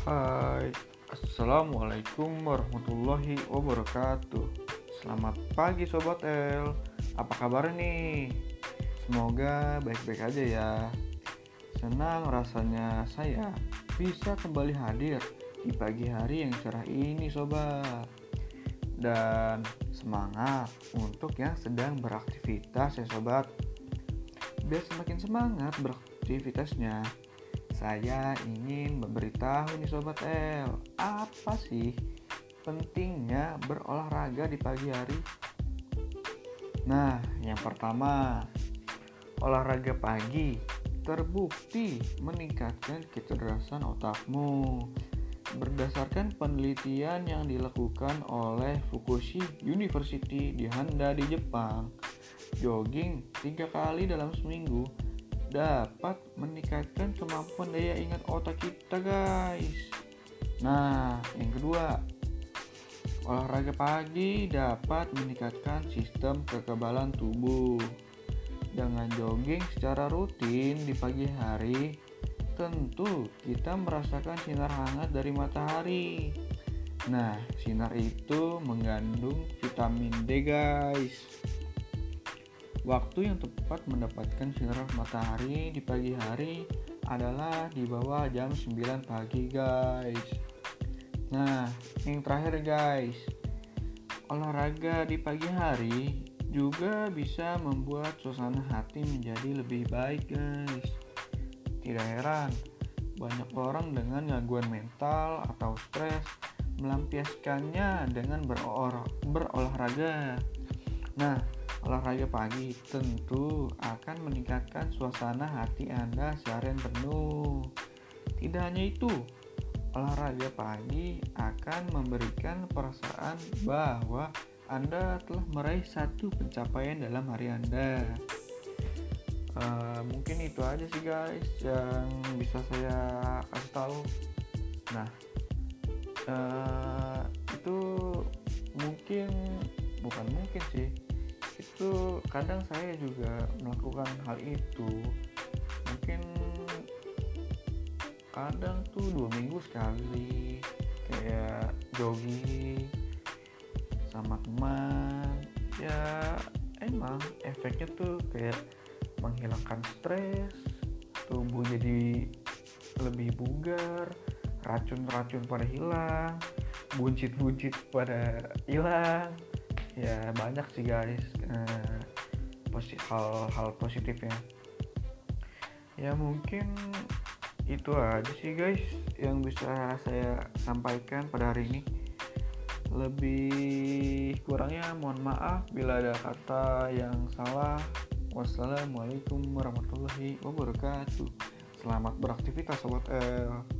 Hai, Assalamualaikum warahmatullahi wabarakatuh. Selamat pagi Sobat L. Apa kabar nih? Semoga baik-baik aja ya. Senang rasanya saya bisa kembali hadir di pagi hari yang cerah ini Sobat. Dan semangat untuk yang sedang beraktivitas ya Sobat. Biar semakin semangat beraktivitasnya saya ingin memberitahu nih Sobat L, apa sih pentingnya berolahraga di pagi hari? Nah, yang pertama, olahraga pagi terbukti meningkatkan kecerdasan otakmu. Berdasarkan penelitian yang dilakukan oleh Fukushi University di Handa di Jepang, jogging tiga kali dalam seminggu dapat meningkatkan kemampuan daya ingat otak kita guys. Nah yang kedua olahraga pagi dapat meningkatkan sistem kekebalan tubuh. Dengan jogging secara rutin di pagi hari tentu kita merasakan sinar hangat dari matahari. Nah sinar itu mengandung vitamin D guys Waktu yang tepat mendapatkan sinar matahari di pagi hari adalah di bawah jam 9 pagi guys. Nah, yang terakhir guys, olahraga di pagi hari juga bisa membuat suasana hati menjadi lebih baik guys. Tidak heran, banyak orang dengan gangguan mental atau stres melampiaskannya dengan berolahraga. Nah, Olahraga pagi tentu akan meningkatkan suasana hati Anda seharian penuh. Tidak hanya itu, olahraga pagi akan memberikan perasaan bahwa Anda telah meraih satu pencapaian dalam hari Anda. Uh, mungkin itu aja sih guys yang bisa saya kasih tahu. Nah, uh, itu mungkin bukan mungkin sih itu kadang saya juga melakukan hal itu. Mungkin kadang tuh dua minggu sekali kayak jogging sama teman. Ya emang efeknya tuh kayak menghilangkan stres tubuh jadi lebih bugar racun-racun pada hilang buncit-buncit pada hilang ya banyak sih guys. Hal-hal positifnya. Ya mungkin itu aja sih guys yang bisa saya sampaikan pada hari ini. Lebih kurangnya mohon maaf bila ada kata yang salah. Wassalamualaikum warahmatullahi wabarakatuh. Selamat beraktivitas sobat L